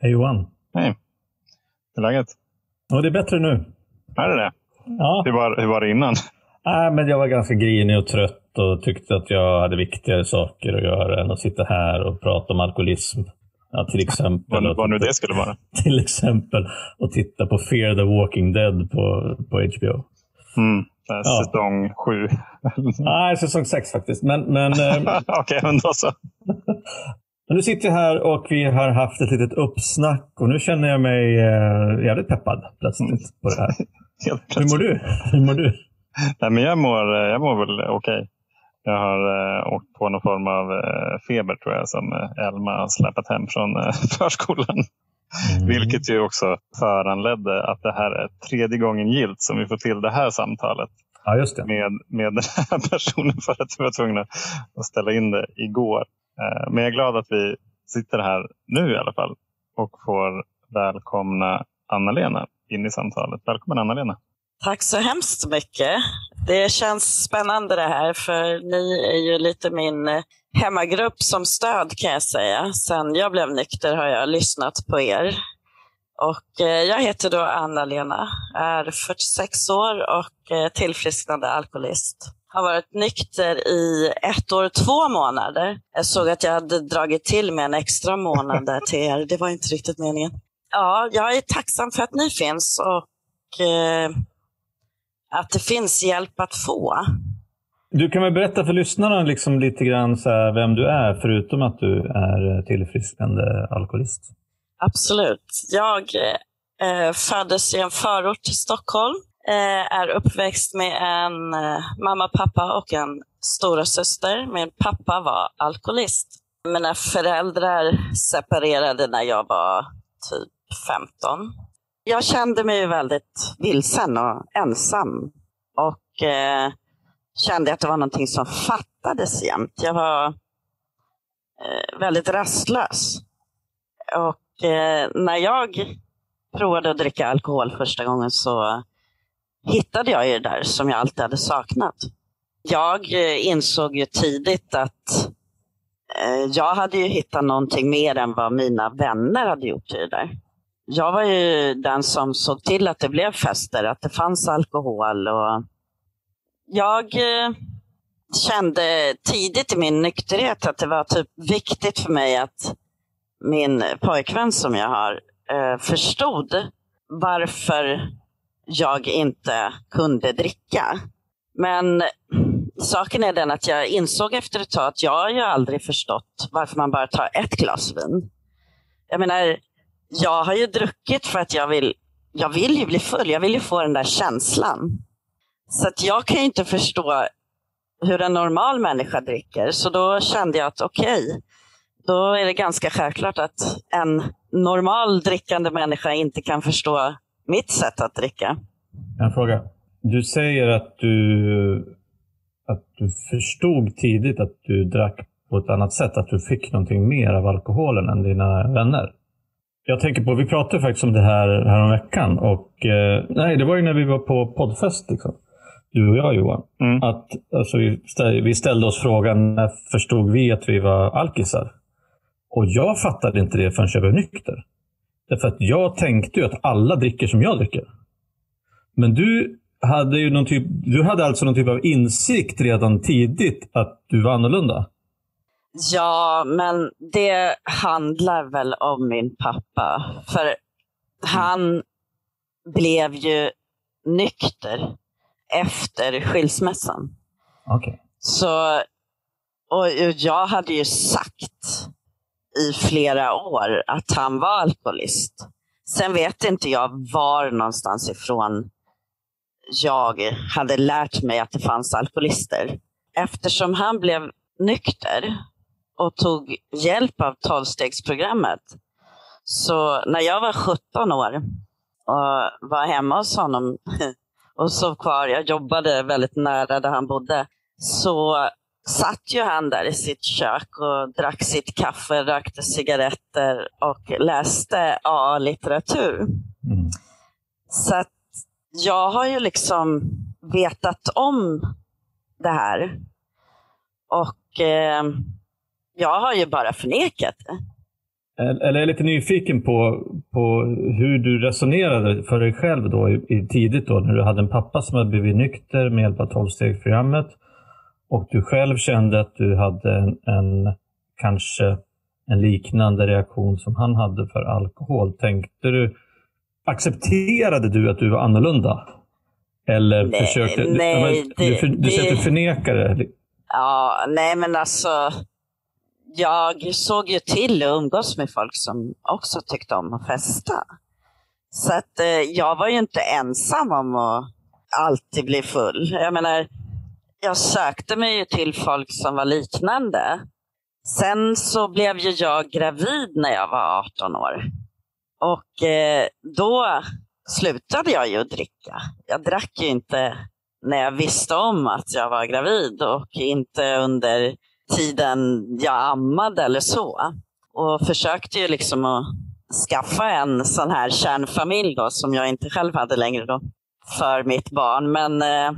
Hej Johan. Hej. Hur är läget? Ja, det är bättre nu. Är det det? Ja. Hur var, hur var det innan? Nej, men jag var ganska grinig och trött och tyckte att jag hade viktigare saker att göra än att sitta här och prata om alkoholism. Ja, till exempel. Vad, vad nu det skulle vara. Till exempel att titta på Fear the Walking Dead på, på HBO. Mm. Ja. Säsong sju. Nej, säsong sex faktiskt. Men, men, Okej, okay, men då så. Men nu sitter jag här och vi har haft ett litet uppsnack och nu känner jag mig eh, jävligt peppad plötsligt på det här. Hur mår du? Hur mår du? Nej, men jag, mår, jag mår väl okej. Okay. Jag har eh, åkt på någon form av eh, feber tror jag som eh, Elma har släpat hem från eh, förskolan. Mm. Vilket ju också föranledde att det här är tredje gången gilt som vi får till det här samtalet. Ja. Med, med den här personen för att vi var tvungna att ställa in det igår. Eh, men jag är glad att vi sitter här nu i alla fall och får välkomna Anna-Lena in i samtalet. Välkommen Anna-Lena. Tack så hemskt mycket. Det känns spännande det här för ni är ju lite min hemmagrupp som stöd kan jag säga. Sen jag blev nykter har jag lyssnat på er. Och eh, jag heter då Anna-Lena, är 46 år och eh, tillfrisknande alkoholist har varit nykter i ett år och två månader. Jag såg att jag hade dragit till med en extra månad där till er. Det var inte riktigt meningen. Ja, jag är tacksam för att ni finns och eh, att det finns hjälp att få. Du kan väl berätta för lyssnarna liksom lite grann så vem du är, förutom att du är tillfrisknande alkoholist? Absolut. Jag eh, föddes i en förort till Stockholm Eh, Eh, är uppväxt med en eh, mamma, pappa och en stora syster. Min pappa var alkoholist. Mina föräldrar separerade när jag var typ 15. Jag kände mig väldigt vilsen och ensam. Och eh, kände att det var någonting som fattades jämt. Jag var eh, väldigt rastlös. Och eh, när jag provade att dricka alkohol första gången så hittade jag ju det där som jag alltid hade saknat. Jag eh, insåg ju tidigt att eh, jag hade ju hittat någonting mer än vad mina vänner hade gjort i det där. Jag var ju den som såg till att det blev fester, att det fanns alkohol. och Jag eh, kände tidigt i min nykterhet att det var typ viktigt för mig att min pojkvän som jag har förstod varför jag inte kunde dricka. Men saken är den att jag insåg efter ett tag att jag har ju aldrig förstått varför man bara tar ett glas vin. Jag menar, jag har ju druckit för att jag vill, jag vill ju bli full. Jag vill ju få den där känslan. Så att jag kan ju inte förstå hur en normal människa dricker. Så då kände jag att okej, okay, då är det ganska självklart att en normal drickande människa inte kan förstå mitt sätt att dricka. En fråga. Du säger att du, att du förstod tidigt att du drack på ett annat sätt, att du fick någonting mer av alkoholen än dina vänner. Jag tänker på, vi pratade faktiskt om det här häromveckan och eh, nej, det var ju när vi var på poddfest. Liksom. Du och jag Johan. Mm. Att, alltså, vi ställde oss frågan, när förstod vi att vi var alkisar? Och jag fattade inte det förrän jag blev nykter. Därför att jag tänkte ju att alla dricker som jag dricker. Men du hade ju någon typ, du hade alltså någon typ av insikt redan tidigt att du var annorlunda? Ja, men det handlar väl om min pappa. För han blev ju nykter efter skilsmässan. Okay. Så, och jag hade ju sagt i flera år att han var alkoholist. Sen vet inte jag var någonstans ifrån jag hade lärt mig att det fanns alkoholister. Eftersom han blev nykter och tog hjälp av tolvstegsprogrammet. Så när jag var 17 år och var hemma hos honom och sov kvar, jag jobbade väldigt nära där han bodde, så satt ju han där i sitt kök och drack sitt kaffe, rökte cigaretter och läste AA-litteratur. Mm. Så att jag har ju liksom vetat om det här. Och eh, jag har ju bara förnekat det. eller jag är lite nyfiken på, på hur du resonerade för dig själv då i, tidigt då när du hade en pappa som hade blivit nykter med hjälp av tolvstegsprogrammet och du själv kände att du hade en, en kanske en liknande reaktion som han hade för alkohol. Tänkte du, accepterade du att du var annorlunda? Eller Nej, försökte... nej, du, det- du, du säger att du förnekar det. Ja, nej men alltså. Jag såg ju till att umgås med folk som också tyckte om att festa. Så att eh, jag var ju inte ensam om att alltid bli full. Jag menar, jag sökte mig ju till folk som var liknande. Sen så blev ju jag gravid när jag var 18 år. Och eh, då slutade jag ju dricka. Jag drack ju inte när jag visste om att jag var gravid och inte under tiden jag ammade eller så. Och försökte ju liksom att skaffa en sån här kärnfamilj då, som jag inte själv hade längre då, för mitt barn. Men eh,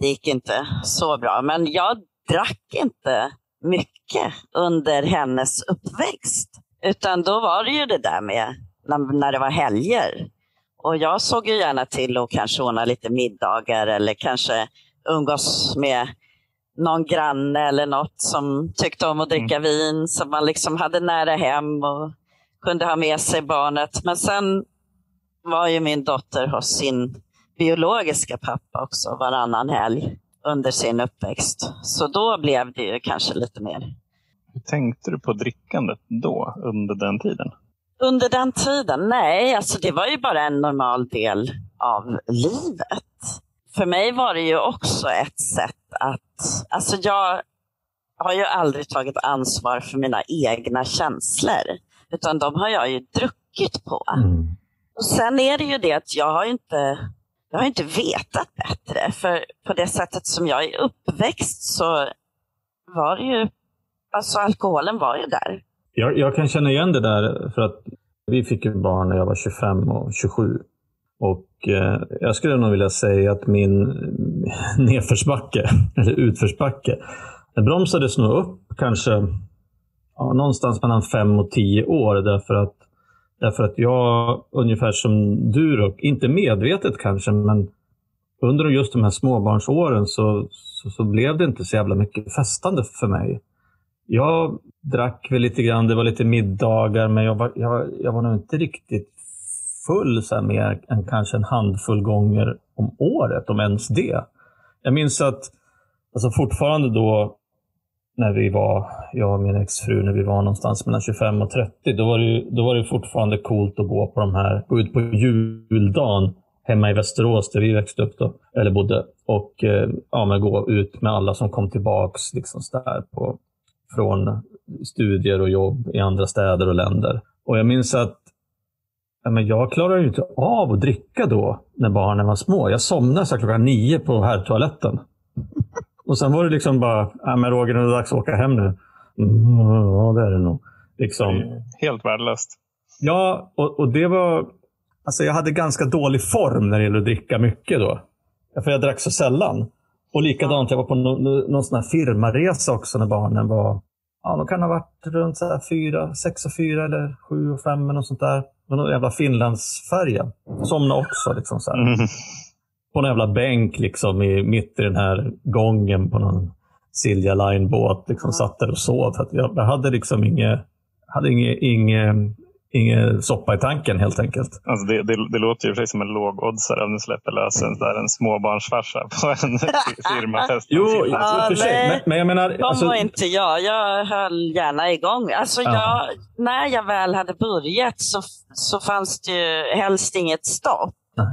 det gick inte så bra. Men jag drack inte mycket under hennes uppväxt. Utan då var det ju det där med när, när det var helger. Och jag såg ju gärna till att kanske ordna lite middagar eller kanske umgås med någon granne eller något som tyckte om att dricka vin som man liksom hade nära hem och kunde ha med sig barnet. Men sen var ju min dotter hos sin biologiska pappa också varannan helg under sin uppväxt. Så då blev det ju kanske lite mer. Hur tänkte du på drickandet då, under den tiden? Under den tiden? Nej, alltså det var ju bara en normal del av livet. För mig var det ju också ett sätt att... Alltså jag har ju aldrig tagit ansvar för mina egna känslor. Utan de har jag ju druckit på. Mm. Och sen är det ju det att jag har ju inte, jag har inte vetat bättre. För på det sättet som jag är uppväxt så var det ju... Alltså alkoholen var ju där. Jag, jag kan känna igen det där för att vi fick ju barn när jag var 25 och 27. Och eh, jag skulle nog vilja säga att min nedförsbacke, eller utförsbacke, den bromsades nog upp kanske ja, någonstans mellan 5 och 10 år. Därför att, därför att jag, ungefär som du, då, inte medvetet kanske, men under just de här småbarnsåren så, så, så blev det inte så jävla mycket festande för mig. Jag drack väl lite grann, det var lite middagar, men jag var, jag, jag var nog inte riktigt full så här mer än kanske en handfull gånger om året, om ens det. Jag minns att alltså fortfarande då när vi var, jag och min exfru, när vi var någonstans mellan 25 och 30, då var det, då var det fortfarande coolt att gå på de här, gå ut på juldagen hemma i Västerås där vi växte upp då, eller bodde. Och eh, ja, men gå ut med alla som kom tillbaks liksom så där på, från studier och jobb i andra städer och länder. Och jag minns att ja, men jag klarade ju inte av att dricka då när barnen var små. Jag somnade så klockan nio på herrtoaletten. Och sen var det liksom bara, ja, men Roger, nu är det dags att åka hem nu. Mm, ja, det är det nog. Liksom. Helt värdelöst. Ja, och, och det var... Alltså jag hade ganska dålig form när det gäller att dricka mycket då. För jag drack så sällan. Och likadant, jag var på någon, någon sån här firmaresa också när barnen var... Ja, de kan ha varit runt så här fyra, sex och fyra eller sju och fem eller något sånt där. Någon jävla Finlandsfärja. Somnade också liksom så här. Mm. På en jävla bänk liksom i, mitt i den här gången på någon Silja Line-båt. Liksom satt där och sov. För att jag, jag hade liksom inget, hade inget, inget, inget soppa i tanken helt enkelt. Alltså det, det, det låter ju för sig som en lågoddsare om du släpper lös en, där en småbarnsfarsa på en firmafest. Jo, Ja, och för sig. nej. Men, men jag menar... De Alltså, var inte jag. Jag höll gärna igång. Alltså Ja. jag, när jag väl hade börjat så, så fanns det ju helst inget stopp. Nej.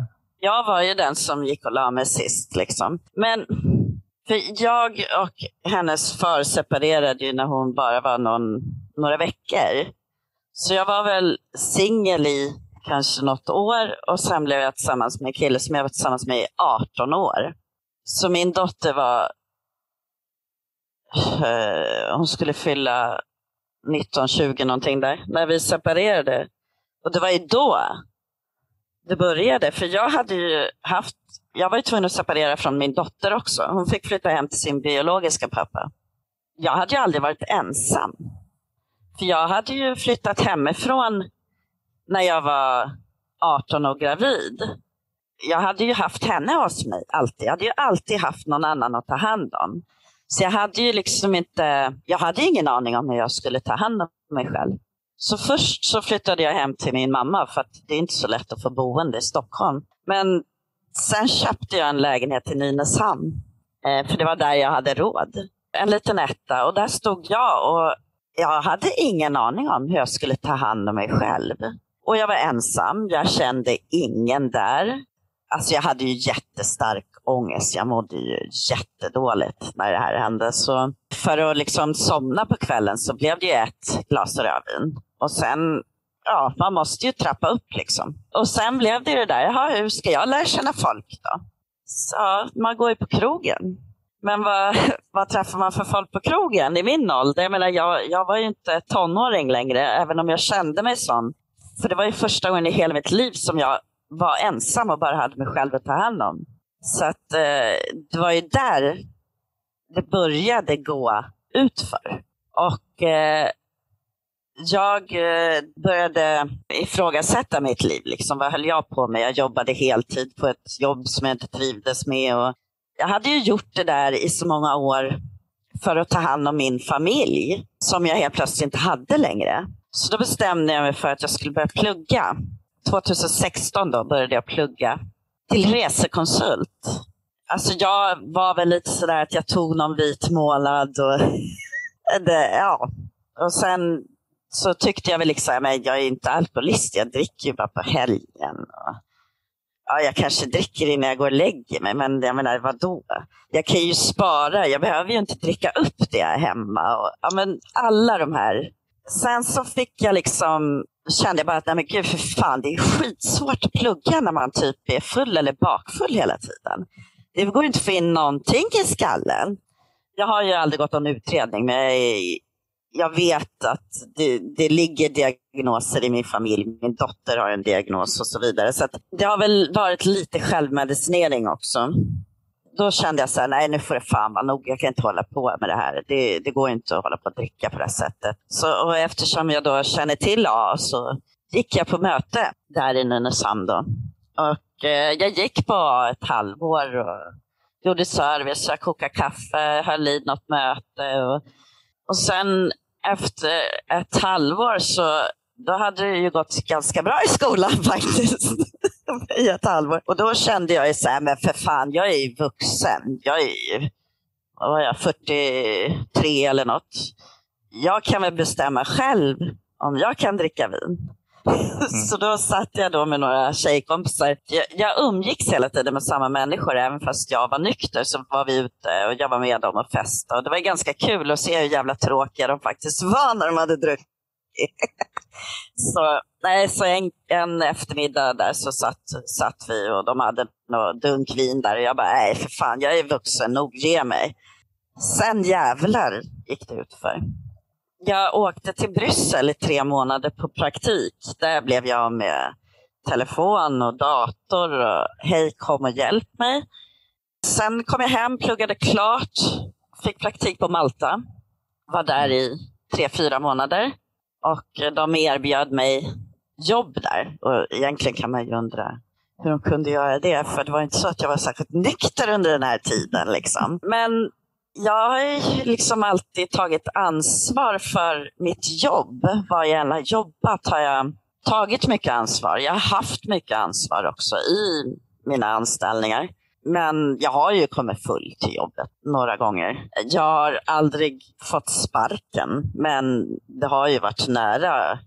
Jag var ju den som gick och la mig sist. Liksom. Men för jag och hennes far separerade ju när hon bara var någon, några veckor. Så jag var väl singel i kanske något år och sen blev jag tillsammans med en kille som jag var tillsammans med i 18 år. Så min dotter var eh, hon skulle fylla 19-20 någonting där, när vi separerade. Och det var ju då det började. För jag hade ju haft, jag var ju tvungen att separera från min dotter också. Hon fick flytta hem till sin biologiska pappa. Jag hade ju aldrig varit ensam. För jag hade ju flyttat hemifrån när jag var 18 och gravid. Jag hade ju haft henne hos mig alltid. Jag hade ju alltid haft någon annan att ta hand om. Så jag hade ju liksom inte, jag hade ingen aning om hur jag skulle ta hand om mig själv. Så först så flyttade jag hem till min mamma för att det är inte så lätt att få boende i Stockholm. Men sen köpte jag en lägenhet i Nynäshamn. Eh, för det var där jag hade råd. En liten etta och där stod jag och jag hade ingen aning om hur jag skulle ta hand om mig själv. Och jag var ensam, jag kände ingen där. Alltså jag hade ju jättestark ångest, jag mådde ju jättedåligt när det här hände. Så för att liksom somna på kvällen så blev det ett glas rödvin. Och sen, ja, man måste ju trappa upp liksom. Och sen blev det det där, jaha, hur ska jag lära känna folk då? Så man går ju på krogen. Men vad, vad träffar man för folk på krogen i min ålder? Jag, menar, jag, jag var ju inte tonåring längre, även om jag kände mig sån. För det var ju första gången i hela mitt liv som jag var ensam och bara hade mig själv att ta hand om. Så att eh, det var ju där det började gå utför. Och eh, jag eh, började ifrågasätta mitt liv. Liksom. Vad höll jag på med? Jag jobbade heltid på ett jobb som jag inte trivdes med. Och jag hade ju gjort det där i så många år för att ta hand om min familj som jag helt plötsligt inte hade längre. Så då bestämde jag mig för att jag skulle börja plugga. 2016 då började jag plugga till resekonsult. Alltså jag var väl lite sådär att jag tog någon vit målad och det, ja. Och sen så tyckte jag väl liksom, men jag är inte alkoholist, jag dricker ju bara på helgen. Och, ja, jag kanske dricker innan jag går och lägger mig, men jag menar vadå? Jag kan ju spara, jag behöver ju inte dricka upp det jag hemma. Och, ja, men alla de här. Sen så fick jag liksom, kände jag bara att nej men gud för fan, det är skitsvårt att plugga när man typ är full eller bakfull hela tiden. Det går inte att få in någonting i skallen. Jag har ju aldrig gått någon utredning, men jag är jag vet att det, det ligger diagnoser i min familj. Min dotter har en diagnos och så vidare. Så det har väl varit lite självmedicinering också. Då kände jag så här, nej nu får det fan vara nog. Jag kan inte hålla på med det här. Det, det går inte att hålla på att dricka på det här sättet. Så, och eftersom jag då känner till A så gick jag på möte där i Nynäshamn. Då. Och eh, jag gick på ett halvår och gjorde service, jag kokade kaffe, höll i något möte. Och, och sen efter ett halvår så då hade det ju gått ganska bra i skolan faktiskt. I ett halvår. Och då kände jag ju så här, men för fan, jag är ju vuxen. Jag är ju, vad var jag, 43 eller något. Jag kan väl bestämma själv om jag kan dricka vin. Mm. Så då satt jag då med några tjejkompisar. Jag, jag umgicks hela tiden med samma människor, även fast jag var nykter så var vi ute och jag var med dem och festade. Och det var ganska kul att se hur jävla tråkiga de faktiskt var när de hade druckit. så nej, så en, en eftermiddag där så satt, satt vi och de hade någon dunk vin där och jag bara, nej för fan, jag är vuxen nog, ge mig. Sen jävlar gick det ut för. Jag åkte till Bryssel i tre månader på praktik. Där blev jag med telefon och dator och hej kom och hjälp mig. Sen kom jag hem, pluggade klart, fick praktik på Malta. Var där i tre, fyra månader. Och de erbjöd mig jobb där. Och egentligen kan man ju undra hur de kunde göra det, för det var inte så att jag var särskilt nykter under den här tiden. Liksom. Men jag har liksom alltid tagit ansvar för mitt jobb. Var jag än har jobbat har jag tagit mycket ansvar. Jag har haft mycket ansvar också i mina anställningar. Men jag har ju kommit full till jobbet några gånger. Jag har aldrig fått sparken, men det har ju varit nära.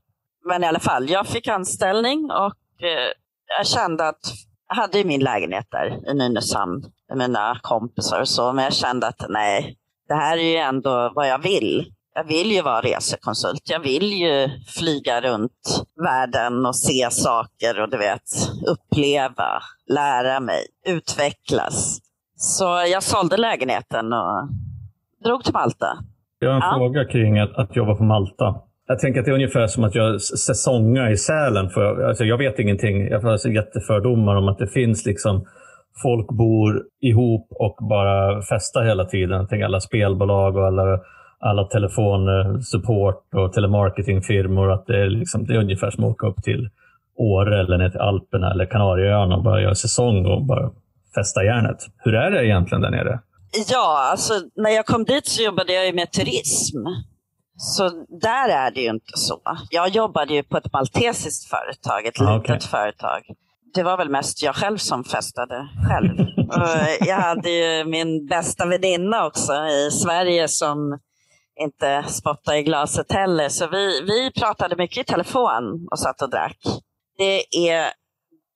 Men i alla fall, jag fick anställning och eh, jag kände att jag hade min lägenhet där i Nynäshamn med mina kompisar och så, men jag kände att nej, det här är ju ändå vad jag vill. Jag vill ju vara resekonsult. Jag vill ju flyga runt världen och se saker och du vet, uppleva, lära mig, utvecklas. Så jag sålde lägenheten och drog till Malta. Jag har en ja. fråga kring att, att jobba på Malta. Jag tänker att det är ungefär som att jag säsongar i Sälen. För, alltså jag vet ingenting. Jag har alltså jättefördomar om att det finns liksom folk bor ihop och bara festar hela tiden. Jag tänker alla spelbolag och alla, alla telefonsupport och telemarketingfirmor. Att det är, liksom, det är ungefär som att åka upp till Åre eller ner till Alperna eller Kanarieöarna och bara göra säsong och bara festa järnet. Hur är det egentligen där nere? Ja, alltså när jag kom dit så jobbade jag med turism. Så där är det ju inte så. Jag jobbade ju på ett maltesiskt företag, ett ah, litet okay. företag. Det var väl mest jag själv som festade själv. jag hade ju min bästa väninna också i Sverige som inte spottade i glaset heller. Så vi, vi pratade mycket i telefon och satt och drack. Det är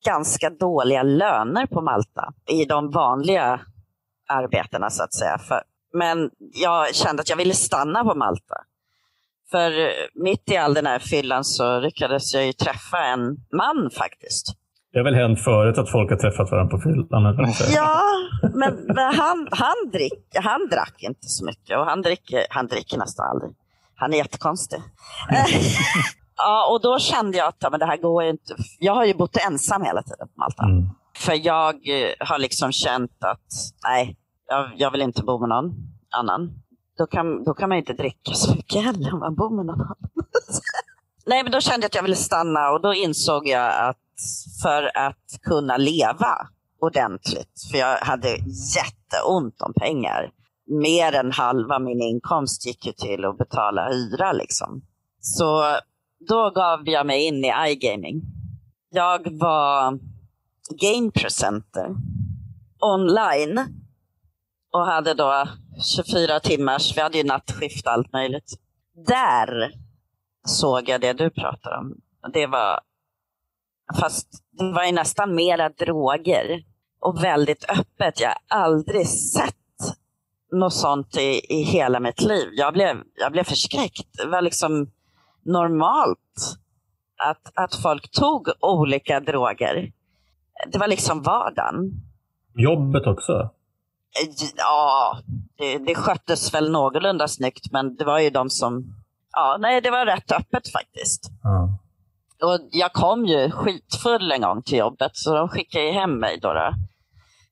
ganska dåliga löner på Malta i de vanliga arbetena så att säga. För, men jag kände att jag ville stanna på Malta. För mitt i all den här fyllan så lyckades jag ju träffa en man faktiskt. Det har väl hänt förut att folk har träffat varandra på fyllan? Ja, men, men, han, han, drick, han drack inte så mycket och han dricker, han dricker nästan aldrig. Han är jättekonstig. ja, och då kände jag att ja, men det här går ju inte. Jag har ju bott ensam hela tiden på Malta. Mm. För jag eh, har liksom känt att nej, jag, jag vill inte bo med någon annan. Då kan, då kan man inte dricka så mycket heller om man bor med någon annan. nej, men då kände jag att jag ville stanna och då insåg jag att för att kunna leva ordentligt, för jag hade jätteont om pengar. Mer än halva min inkomst gick ju till att betala hyra. Liksom. Så då gav jag mig in i iGaming. Jag var game presenter online och hade då 24 timmars, vi hade ju nattskift och allt möjligt. Där såg jag det du pratar om. Det var, fast det var ju nästan mera droger och väldigt öppet. Jag har aldrig sett något sånt i, i hela mitt liv. Jag blev, jag blev förskräckt. Det var liksom normalt att, att folk tog olika droger. Det var liksom vardagen. Jobbet också? Ja, det, det sköttes väl någorlunda snyggt, men det var ju de som... Ja, nej, det var rätt öppet faktiskt. Ja. Och jag kom ju skitfull en gång till jobbet, så de skickade ju hem mig. Då, då.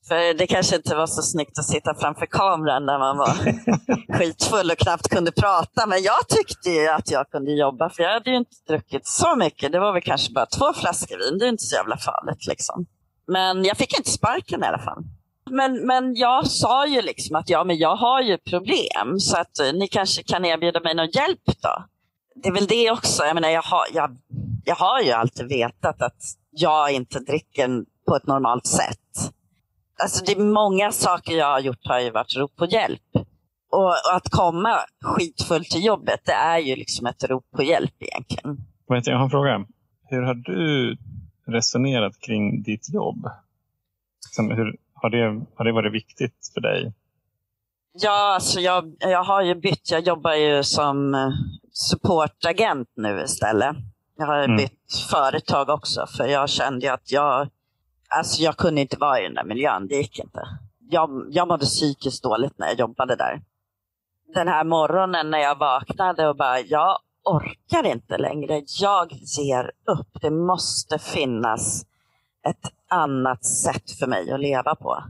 För det kanske inte var så snyggt att sitta framför kameran när man var skitfull och knappt kunde prata. Men jag tyckte ju att jag kunde jobba, för jag hade ju inte druckit så mycket. Det var väl kanske bara två flaskor vin. Det är inte så jävla farligt. Liksom. Men jag fick inte sparken i alla fall. Men, men jag sa ju liksom att ja, men jag har ju problem så att eh, ni kanske kan erbjuda mig någon hjälp då. Det är väl det också. Jag, menar, jag, har, jag, jag har ju alltid vetat att jag inte dricker på ett normalt sätt. Alltså det är många saker jag har gjort har ju varit rop på hjälp. Och, och att komma skitfull till jobbet, det är ju liksom ett rop på hjälp egentligen. Jag har en fråga. Hur har du resonerat kring ditt jobb? Hur, har, det, har det varit viktigt för dig? Ja, alltså jag, jag har ju bytt. Jag jobbar ju som eh, supportagent nu istället. Jag har mm. bytt företag också för jag kände att jag, alltså jag kunde inte vara i den där miljön. Det gick inte. Jag, jag mådde psykiskt dåligt när jag jobbade där. Den här morgonen när jag vaknade och bara, jag orkar inte längre. Jag ger upp. Det måste finnas ett annat sätt för mig att leva på.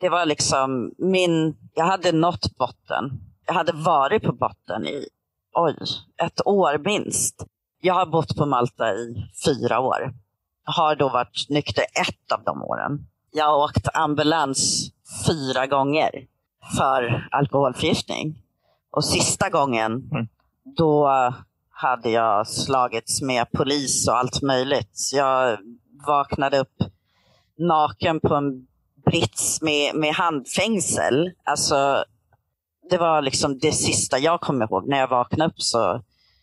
Det var liksom min, jag hade nått botten. Jag hade varit på botten i, oj, ett år minst. Jag har bott på Malta i fyra år. Har då varit nykter ett av de åren. Jag har åkt ambulans fyra gånger för alkoholförgiftning. Och sista gången, mm. då hade jag slagits med polis och allt möjligt. Jag vaknade upp naken på en brits med, med handfängsel. Alltså, det var liksom det sista jag kom ihåg när jag vaknade upp. Så,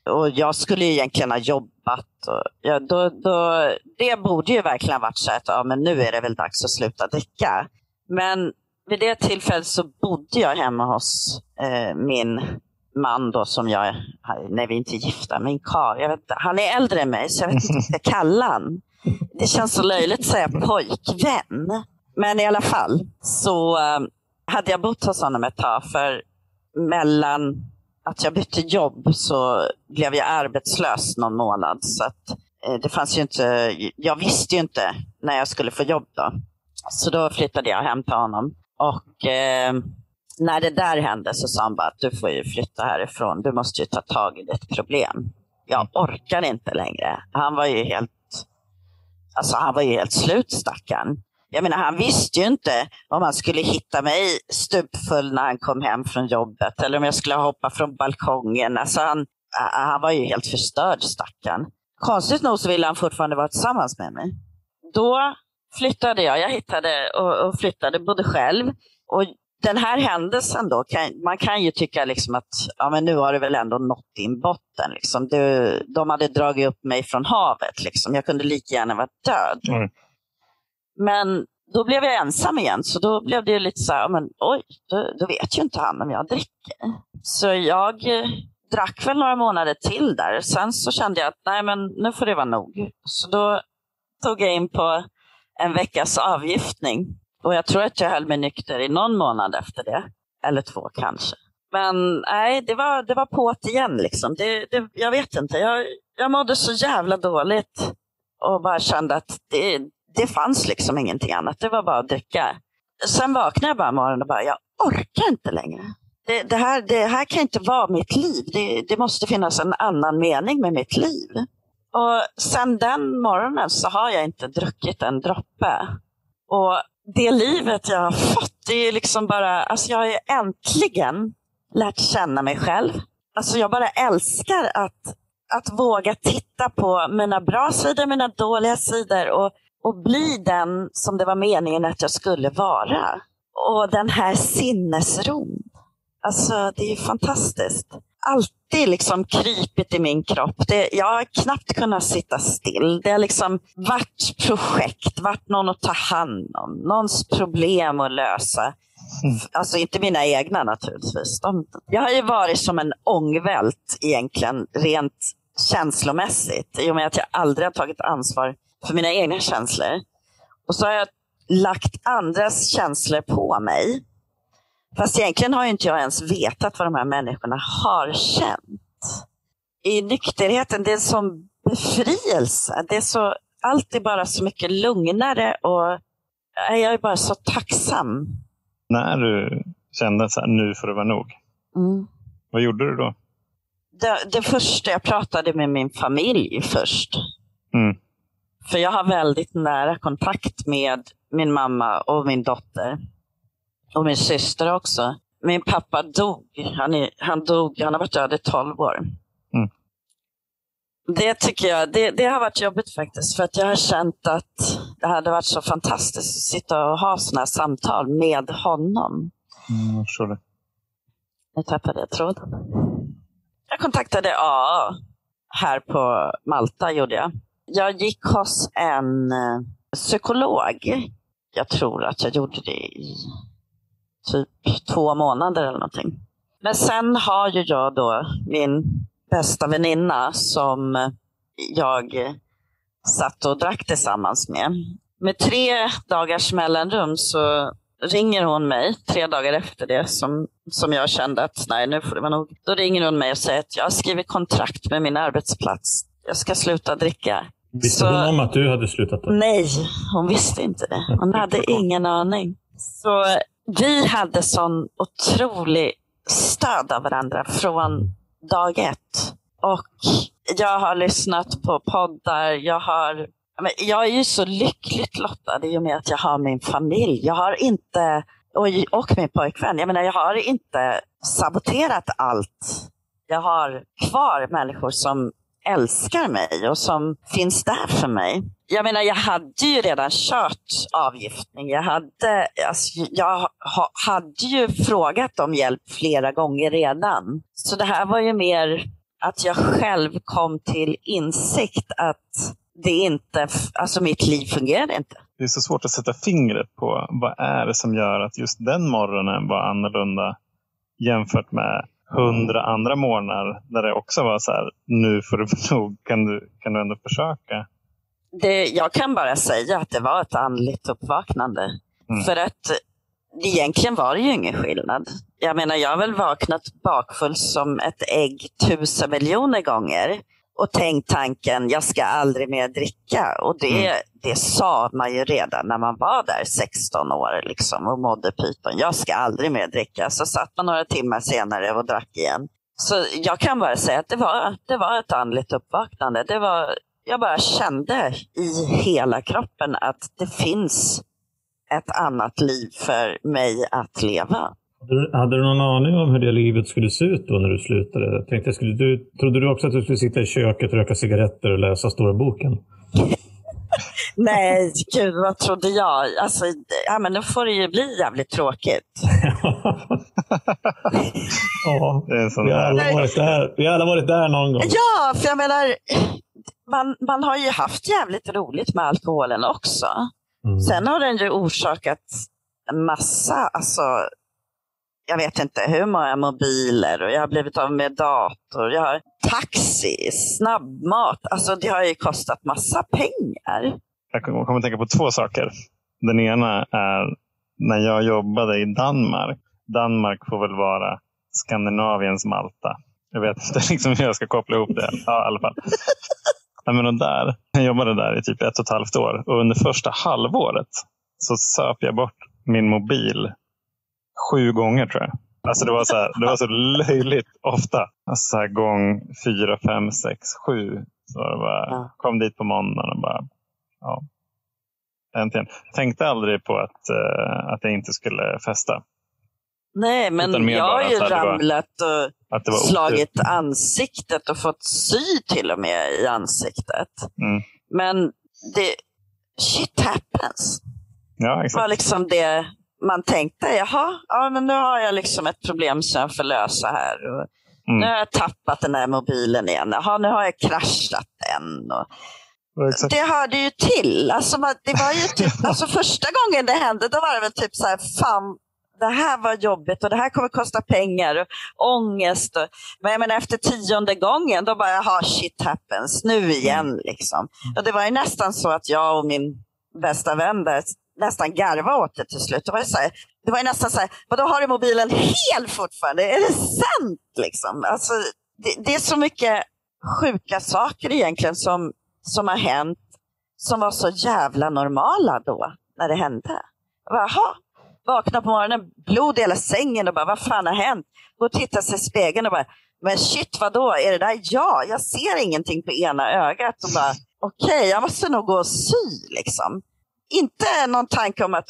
och jag skulle egentligen ha jobbat. Och, ja, då, då, det borde ju verkligen ha varit så att ja, men nu är det väl dags att sluta dricka. Men vid det tillfället så bodde jag hemma hos eh, min man då som jag, nej vi är inte gifta, min karl, vet, han är äldre än mig så jag vet inte vad jag ska kalla honom. Det känns så löjligt att säga pojkvän. Men i alla fall så eh, hade jag bott hos honom ett tag för mellan att jag bytte jobb så blev jag arbetslös någon månad. Så att, eh, det fanns ju inte, jag visste ju inte när jag skulle få jobb då. Så då flyttade jag hem till honom. Och eh, när det där hände så sa han bara att du får ju flytta härifrån. Du måste ju ta tag i ditt problem. Jag orkar inte längre. Han var ju helt, alltså han var ju helt slut stackaren. Jag menar, han visste ju inte om han skulle hitta mig stupfull när han kom hem från jobbet eller om jag skulle hoppa från balkongen. Alltså han, han var ju helt förstörd stackaren. Konstigt nog så ville han fortfarande vara tillsammans med mig. Då flyttade jag, jag hittade och, och flyttade, bodde själv. Och den här händelsen då, kan, man kan ju tycka liksom att ja, men nu har det väl ändå nått din botten. Liksom. Du, de hade dragit upp mig från havet. Liksom. Jag kunde lika gärna vara död. Mm. Men då blev jag ensam igen, så då blev det lite så här, men oj, då, då vet ju inte han om jag dricker. Så jag eh, drack väl några månader till där. Sen så kände jag att nej, men nu får det vara nog. Så då tog jag in på en veckas avgiftning. Och jag tror att jag höll mig nykter i någon månad efter det. Eller två kanske. Men nej, det var, det var på't igen. Liksom. Det, det, jag vet inte. Jag, jag mådde så jävla dåligt. Och bara kände att det, det fanns liksom ingenting annat. Det var bara att dricka. Sen vaknade jag bara morgonen och bara, jag orkar inte längre. Det, det, här, det här kan inte vara mitt liv. Det, det måste finnas en annan mening med mitt liv. Och sen den morgonen så har jag inte druckit en droppe. Och det livet jag har fått, det är liksom bara, alltså jag har ju äntligen lärt känna mig själv. Alltså jag bara älskar att, att våga titta på mina bra sidor, mina dåliga sidor och, och bli den som det var meningen att jag skulle vara. Och den här sinnesron. Alltså det är ju fantastiskt alltid liksom krypit i min kropp. Det, jag har knappt kunnat sitta still. Det har liksom varit projekt, varit någon att ta hand om, någons problem att lösa. Mm. Alltså inte mina egna naturligtvis. De, jag har ju varit som en ångvält egentligen, rent känslomässigt. I och med att jag aldrig har tagit ansvar för mina egna känslor. Och så har jag lagt andras känslor på mig. Fast egentligen har inte jag ens vetat vad de här människorna har känt. I nykterheten, det är en sån befrielse. Det är så, allt är bara så mycket lugnare och jag är bara så tacksam. När du kände att nu får det vara nog, mm. vad gjorde du då? Det, det, första, jag pratade med min familj först. Mm. För jag har väldigt nära kontakt med min mamma och min dotter. Och min syster också. Min pappa dog. Han, är, han dog, han har varit död i 12 år. Mm. Det tycker jag, det, det, har varit jobbigt faktiskt. För att jag har känt att det hade varit så fantastiskt att sitta och ha sådana här samtal med honom. Mm, jag förstår det. Nu tappade jag tråden. Jag kontaktade AA här på Malta, gjorde jag. Jag gick hos en eh, psykolog. Jag tror att jag gjorde det i typ två månader eller någonting. Men sen har ju jag då min bästa väninna som jag satt och drack tillsammans med. Med tre dagars mellanrum så ringer hon mig tre dagar efter det som, som jag kände att nej, nu får det vara nog. Då ringer hon mig och säger att jag har skrivit kontrakt med min arbetsplats. Jag ska sluta dricka. Visste så, hon om att du hade slutat? Då? Nej, hon visste inte det. Hon hade ingen aning. Så vi hade sån otrolig stöd av varandra från dag ett. Och jag har lyssnat på poddar, jag har jag är ju så lyckligt lottad i och med att jag har min familj. Jag har inte, och, och min pojkvän, jag menar jag har inte saboterat allt. Jag har kvar människor som älskar mig och som finns där för mig. Jag menar, jag hade ju redan kört avgiftning. Jag hade, alltså, jag ha, hade ju frågat om hjälp flera gånger redan. Så det här var ju mer att jag själv kom till insikt att det inte, alltså mitt liv fungerade inte. Det är så svårt att sätta fingret på vad är det som gör att just den morgonen var annorlunda jämfört med hundra andra månader där det också var så här, nu får du nog, kan du, kan du ändå försöka? Det, jag kan bara säga att det var ett andligt uppvaknande. Mm. För att egentligen var det ju ingen skillnad. Jag menar, jag har väl vaknat bakfull som ett ägg tusen miljoner gånger. Och tänkt tanken, jag ska aldrig mer dricka. Och det, mm. det sa man ju redan när man var där 16 år liksom, och mådde pyton. Jag ska aldrig mer dricka. Så satt man några timmar senare och drack igen. Så jag kan bara säga att det var, det var ett andligt uppvaknande. Det var, jag bara kände i hela kroppen att det finns ett annat liv för mig att leva. Hade du någon aning om hur det livet skulle se ut då när du slutade? Jag tänkte, skulle du, trodde du också att du skulle sitta i köket, röka cigaretter och läsa Stora boken? Nej, gud vad trodde jag? Alltså, ja, men då får det ju bli jävligt tråkigt. ja, vi har, alla varit där. vi har alla varit där någon gång. Ja, för jag menar, man, man har ju haft jävligt roligt med alkoholen också. Mm. Sen har den ju orsakat en massa, alltså jag vet inte hur många mobiler och jag har blivit av med dator. Jag har taxi, snabbmat. Alltså det har ju kostat massa pengar. Jag kommer att tänka på två saker. Den ena är när jag jobbade i Danmark. Danmark får väl vara Skandinaviens Malta. Jag vet inte liksom hur jag ska koppla ihop det. Ja, i alla fall. Nej, men där, jag jobbade där i typ ett och ett halvt år och under första halvåret så söp jag bort min mobil sju gånger tror jag. Alltså det var så, här, det var så löjligt ofta. Alltså så här, gång fyra, fem, sex, sju. Så det bara, ja. kom dit på måndagen och bara, ja. Äntligen. Tänkte aldrig på att, uh, att jag inte skulle festa. Nej, men jag har ju ramlat och slagit ansiktet och fått sy till och med i ansiktet. Mm. Men det, shit happens. Ja, exakt. var liksom det man tänkte, jaha, ja, men nu har jag liksom ett problem som jag får lösa här. Och mm. Nu har jag tappat den här mobilen igen. Jaha, nu har jag kraschat den. Och det hörde ju till. Alltså, det var ju typ, alltså, första gången det hände, då var det väl typ så här, fan, det här var jobbigt och det här kommer kosta pengar och ångest. Och, men menar, efter tionde gången, då bara, jaha, shit happens, nu igen. Mm. Liksom. Och det var ju nästan så att jag och min bästa vän där nästan garva åt det till slut. Det var, så här, det var nästan så här, vadå har du mobilen helt fortfarande? Är det sant? Liksom? Alltså, det, det, är så mycket sjuka saker egentligen som, som har hänt som var så jävla normala då, när det hände. Jaha, vakna på morgonen, blod i hela sängen och bara, vad fan har hänt? Gå och titta sig i spegeln och bara, men shit vadå, är det där jag? Jag ser ingenting på ena ögat. Och bara, okej, okay, jag måste nog gå och sy liksom inte någon tanke om att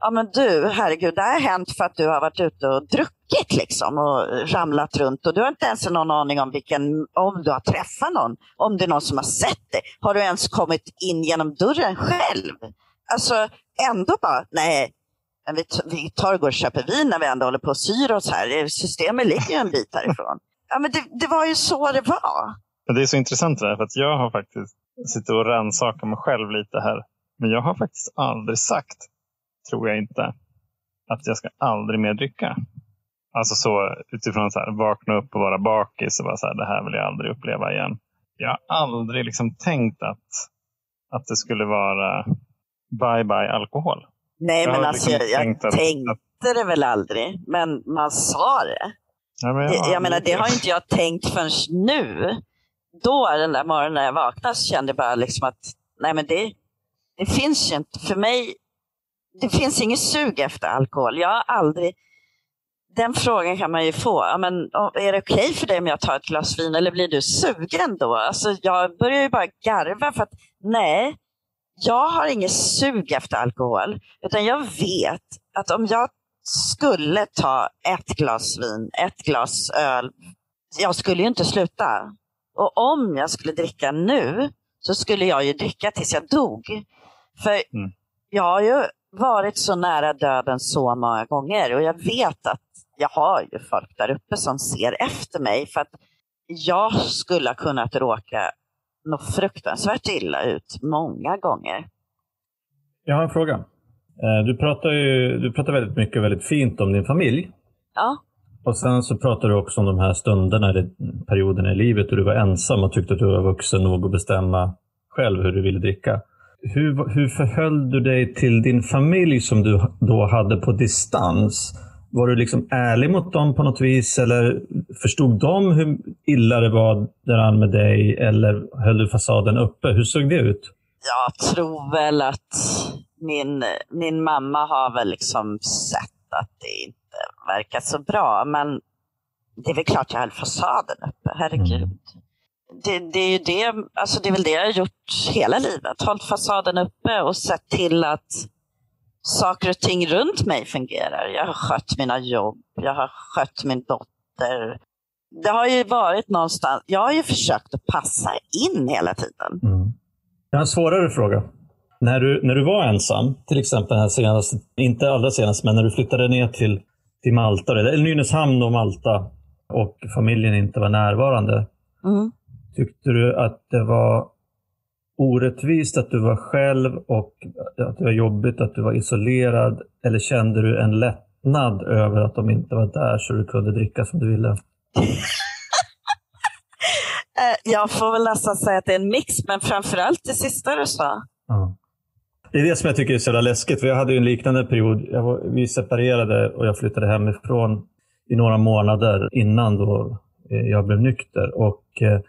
ja men du, herregud, det här har hänt för att du har varit ute och druckit liksom och ramlat runt och du har inte ens någon aning om vilken, om du har träffat någon, om det är någon som har sett dig. Har du ens kommit in genom dörren själv? Alltså ändå bara, nej, vi, vi tar och går och köper vin när vi ändå håller på och syr oss här. Systemet ligger ju en bit härifrån. Ja, men det, det var ju så det var. Det är så intressant det där, för att jag har faktiskt suttit och rannsakat mig själv lite här men jag har faktiskt aldrig sagt, tror jag inte, att jag ska aldrig mer dricka. Alltså så utifrån så här, vakna upp och vara bakis och vara så här, det här vill jag aldrig uppleva igen. Jag har aldrig liksom tänkt att, att det skulle vara bye bye alkohol. Nej, jag men alltså liksom jag, jag tänkte att, det väl aldrig, men man sa det. Ja, men jag, det, jag menar, det har inte jag tänkt förrän nu. Då, den där morgonen när jag vaknade, så kände jag bara liksom att nej, men det, det finns ju inte, för mig, det finns inget sug efter alkohol. Jag har aldrig, den frågan kan man ju få. Ja, men, är det okej okay för dig om jag tar ett glas vin eller blir du sugen då? Alltså, jag börjar ju bara garva för att nej, jag har inget sug efter alkohol. Utan jag vet att om jag skulle ta ett glas vin, ett glas öl, jag skulle ju inte sluta. Och om jag skulle dricka nu så skulle jag ju dricka tills jag dog. För mm. jag har ju varit så nära döden så många gånger och jag vet att jag har ju folk där uppe som ser efter mig för att jag skulle ha kunnat råka något fruktansvärt illa ut många gånger. Jag har en fråga. Eh, du pratar, ju, du pratar väldigt mycket och väldigt fint om din familj. Ja. Och sen så pratar du också om de här stunderna, eller perioderna i livet då du var ensam och tyckte att du var vuxen nog att bestämma själv hur du ville dricka. Hur, hur förhöll du dig till din familj som du då hade på distans? var du liksom ärlig mot dem på något vis? Eller förstod de hur illa det var där med dig? Eller höll du fasaden uppe? Hur såg det ut? Jag tror väl att min, min mamma har väl liksom sett att det inte verkar så bra. Men det är väl klart jag höll fasaden uppe, herregud. Mm. Det, det, är ju det, alltså det är väl det jag har gjort hela livet. Hållit fasaden uppe och sett till att saker och ting runt mig fungerar. Jag har skött mina jobb, jag har skött min dotter. Det har ju varit någonstans, jag har ju försökt att passa in hela tiden. Mm. Jag har en svårare fråga. När du, när du var ensam, till exempel här senast, inte allra senast, men när du flyttade ner till, till Malta, eller Nynäshamn och Malta och familjen inte var närvarande. Mm. Tyckte du att det var orättvist att du var själv och att det var jobbigt att du var isolerad? Eller kände du en lättnad över att de inte var där så du kunde dricka som du ville? Eh, jag får väl nästan säga att det är en mix, men framförallt det sista du sa. Ja. Det är det som jag tycker är så jävla läskigt. För jag hade en liknande period. Var, vi separerade och jag flyttade hemifrån i några månader innan då eh, jag blev nykter. Och eh,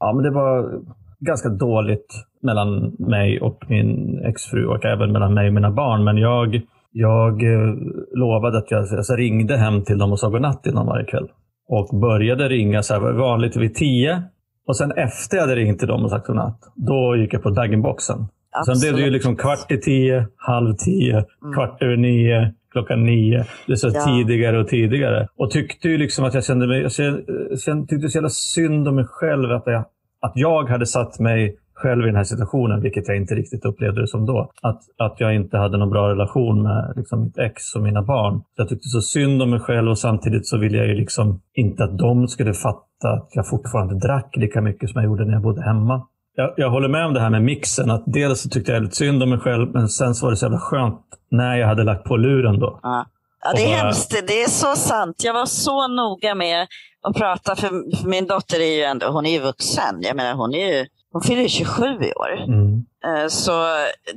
ja, men Det var ganska dåligt mellan mig och min exfru och även mellan mig och mina barn. Men jag, jag eh, lovade att jag alltså ringde hem till dem och sa godnatt till dem varje kväll. Och började ringa så här vanligt vid tio. Och sen efter jag hade ringt till dem och sagt godnatt, då gick jag på daggenboxen. Sen blev det ju liksom kvart i tio, halv tio, mm. kvart över nio, klockan nio. Det så ja. tidigare och tidigare. Och tyckte ju liksom att jag kände mig... Jag tyckte så jävla synd om mig själv. Att jag, att jag hade satt mig själv i den här situationen, vilket jag inte riktigt upplevde det som då. Att, att jag inte hade någon bra relation med liksom, mitt ex och mina barn. Så jag tyckte så synd om mig själv och samtidigt så ville jag ju liksom inte att de skulle fatta att jag fortfarande drack lika mycket som jag gjorde när jag bodde hemma. Jag, jag håller med om det här med mixen. Att dels så tyckte jag lite synd om mig själv, men sen så var det så jävla skönt när jag hade lagt på luren då. Ja. Ja, det är bara... hemskt. Det är så sant. Jag var så noga med att prata, för, för min dotter är ju ändå, hon är ju vuxen. Jag menar, hon är ju hon fyller 27 i år. Mm. Eh, så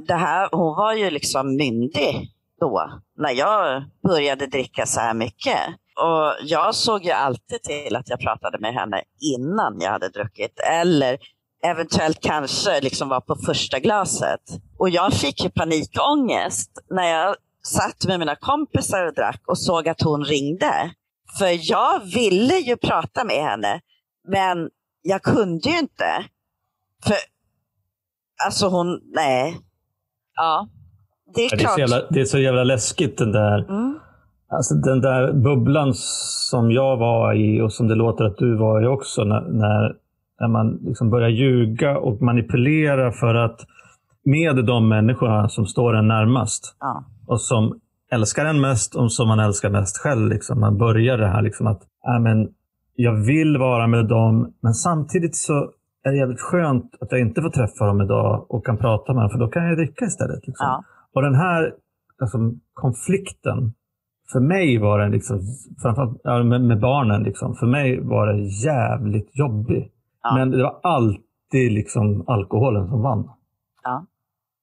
det här, hon var ju liksom myndig då, när jag började dricka så här mycket. Och jag såg ju alltid till att jag pratade med henne innan jag hade druckit. Eller eventuellt kanske liksom var på första glaset. Och jag fick ju panikångest när jag satt med mina kompisar och drack och såg att hon ringde. För jag ville ju prata med henne, men jag kunde ju inte. För alltså hon, nej. Ja, det är ja, klart. Det är, jävla, det är, så jävla läskigt den där, mm. alltså, den där bubblan som jag var i och som det låter att du var i också. När, när, när man liksom börjar ljuga och manipulera för att med de människorna som står en närmast. Ja. Och som älskar en mest och som man älskar mest själv. Liksom. Man börjar det här liksom att äh, men, jag vill vara med dem, men samtidigt så är det jävligt skönt att jag inte får träffa dem idag och kan prata med dem, för då kan jag dricka istället. Liksom. Ja. Och den här alltså, konflikten, för mig var den, liksom, framförallt med, med, barnen, liksom, för mig var det jävligt jobbig. Ja. Men det var alltid liksom alkoholen som vann. Ja.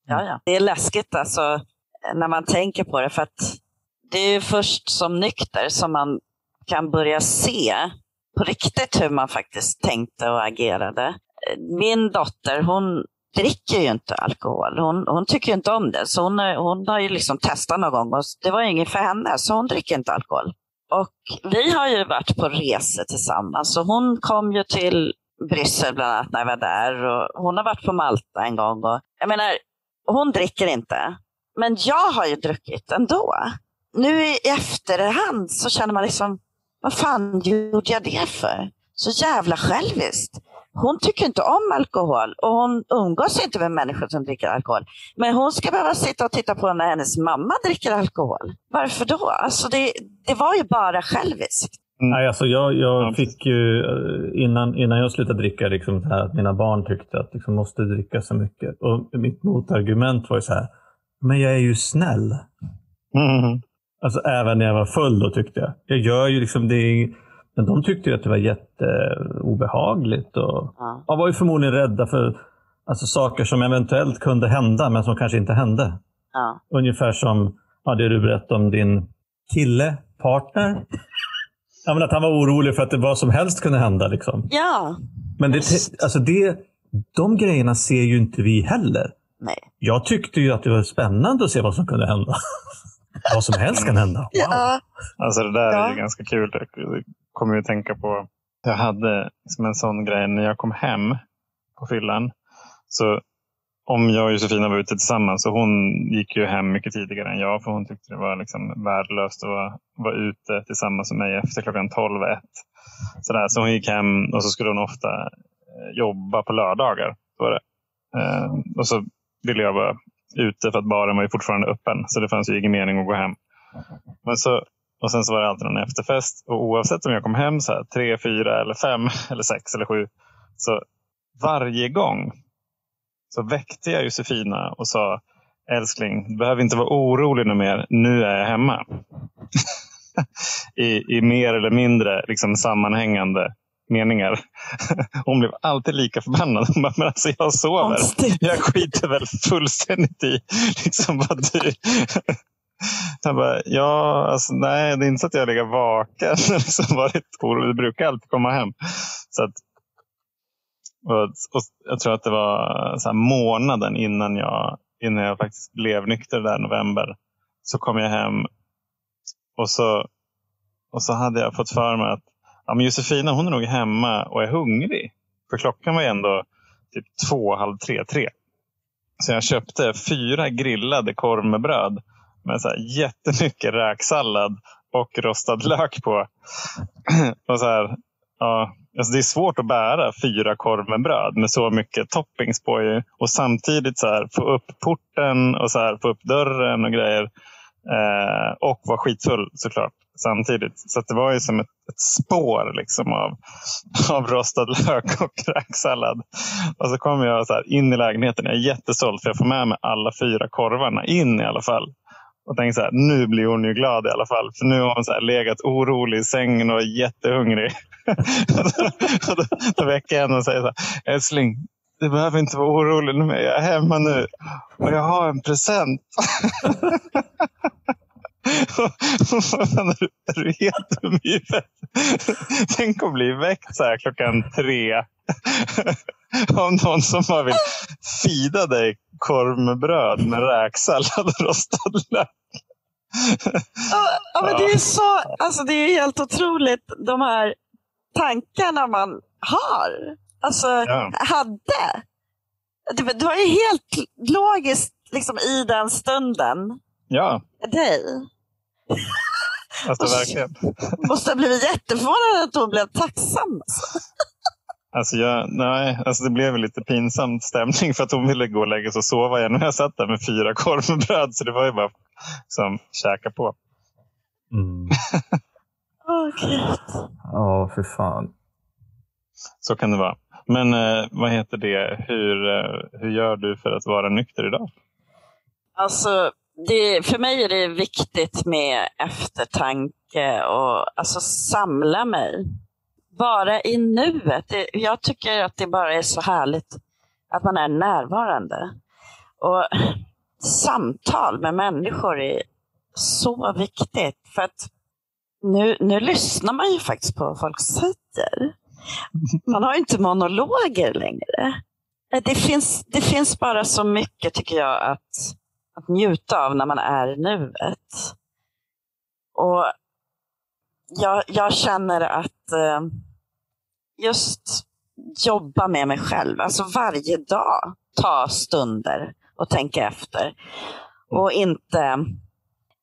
Ja, ja. Det är läskigt alltså, när man tänker på det, för att det är först som nykter som man kan börja se på riktigt hur man faktiskt tänkte och agerade min dotter, hon dricker ju inte alkohol. Hon, hon tycker inte om det. Så hon, hon har ju liksom testat någon gång och det var inget för henne, så hon dricker inte alkohol. Och vi har ju varit på resor tillsammans. Så hon kom ju till Bryssel bland annat när jag var där. Och hon har varit på Malta en gång. Och, jag menar, hon dricker inte. Men jag har ju druckit ändå. Nu i efterhand så känner man liksom, vad fan gjorde jag det för? Så jävla själviskt hon tycker inte om alkohol och hon umgås inte med människor som dricker alkohol. Men hon ska behöva sitta och titta på när hennes mamma dricker alkohol. Varför då? Alltså det, det var ju bara själviskt. Mm. Nej, alltså jag, jag fick ju eh, innan, innan jag slutade dricka liksom här, att mina barn tyckte att liksom måste dricka så mycket. Och mitt motargument var ju så här, men jag är ju snäll. Mm. Alltså även när jag var full då tyckte jag. Jag gör ju liksom det men de tyckte att det var jätteobehagligt. Och, ja. och var ju förmodligen rädda för alltså, saker som eventuellt kunde hända, men som kanske inte hände. Ja. Ungefär som ja, det du berättade om din kille partner. Ja, men att han var orolig för att det vad som helst kunde hända. Liksom. Ja. Men det, alltså det, de grejerna ser ju inte vi heller. Nej. Jag tyckte ju att det var spännande att se vad som kunde hända. vad som helst kan hända. Wow. Ja. Alltså det där är Ja. ju ganska kul. Jag kommer ju tänka på, jag hade som en sån grej när jag kom hem på fyllan. Så om jag och Josefina var ute tillsammans, så hon gick ju hem mycket tidigare än jag, för hon tyckte det var liksom värdelöst att vara, vara ute tillsammans med mig efter klockan 12 ett. Sådär, så hon gick hem och så skulle hon ofta eh, jobba på lördagar. Så var det. Eh, och så ville jag vara ute för att baren var ju fortfarande öppen, så det fanns ju ingen mening att gå hem. Men så, och sen så var det alltid någon efterfest. Och oavsett om jag kom hem så här, tre, fyra, eller fem, eller sex eller sju. Så varje gång så väckte jag Josefina och sa Älskling, du behöver inte vara orolig nu mer. Nu är jag hemma. I, I mer eller mindre liksom, sammanhängande meningar. Hon blev alltid lika förbannad. Hon bara, men alltså jag sover. Jag skiter väl fullständigt i liksom vad du... Jag bara, ja, alltså, nej, det är inte så att jag ligger vaken. liksom varit orolig. Det brukar alltid komma hem. Så att, och, och jag tror att det var så här månaden innan jag, innan jag faktiskt blev nykter där i november. Så kom jag hem och så, och så hade jag fått för mig att ja, men Josefina hon är nog hemma och är hungrig. För klockan var ju ändå typ två, halv tre, tre. Så jag köpte fyra grillade korv med bröd med så här jättemycket räksallad och rostad lök på. och så här, ja, alltså det är svårt att bära fyra korv med bröd med så mycket toppings på. Ju. Och samtidigt så här, få upp porten och så här, få upp dörren och grejer. Eh, och vara skitfull såklart samtidigt. Så att det var ju som ett, ett spår liksom av, av rostad lök och räksallad. Och så kom jag så här in i lägenheten. Jag är jättestolt för jag får med mig alla fyra korvarna in i alla fall. Och tänkte så här, nu blir hon ju glad i alla fall. För nu har hon så här legat orolig i sängen och är jättehungrig. då, då väcker jag henne och säger så här, älskling, du behöver inte vara orolig nu är Jag är hemma nu och jag har en present. är, du, är du helt dum i huvudet? Tänk att bli väckt så här klockan tre av någon som bara vill fida dig korv med bröd med räksallad och rostad lök. Ja, men det är så, alltså det är helt otroligt de här tankarna man har. Alltså Ja. hade. Det, var- det var ju helt logiskt liksom, i den stunden. Ja, Dig. alltså verkligen. Måste ha blivit jätteförvånad att hon blev tacksam. Alltså. Alltså jag, nej, alltså det blev lite pinsam stämning för att hon ville gå och lägga sig och sova igen. Och jag satt där med fyra korv med bröd så det var ju bara som käka på. Mm. Åh, Gud. Ja, för fan. Så kan det vara. Men eh, vad heter det? Hur, eh, hur gör du för att vara nykter idag? Alltså, det, för mig är det viktigt med eftertanke och alltså, samla mig. Vara i nuet. Det, jag tycker att det bara är så härligt att man är närvarande. Och samtal med människor är så viktigt. För att nu, nu lyssnar man ju faktiskt på vad folk säger. Man har ju inte monologer längre. Eh, det finns, det finns bara så mycket tycker jag att att njuta av när man är i nuet. Och jag, jag känner att eh, just jobba med mig själv, alltså varje dag ta stunder och tänka efter. Och inte,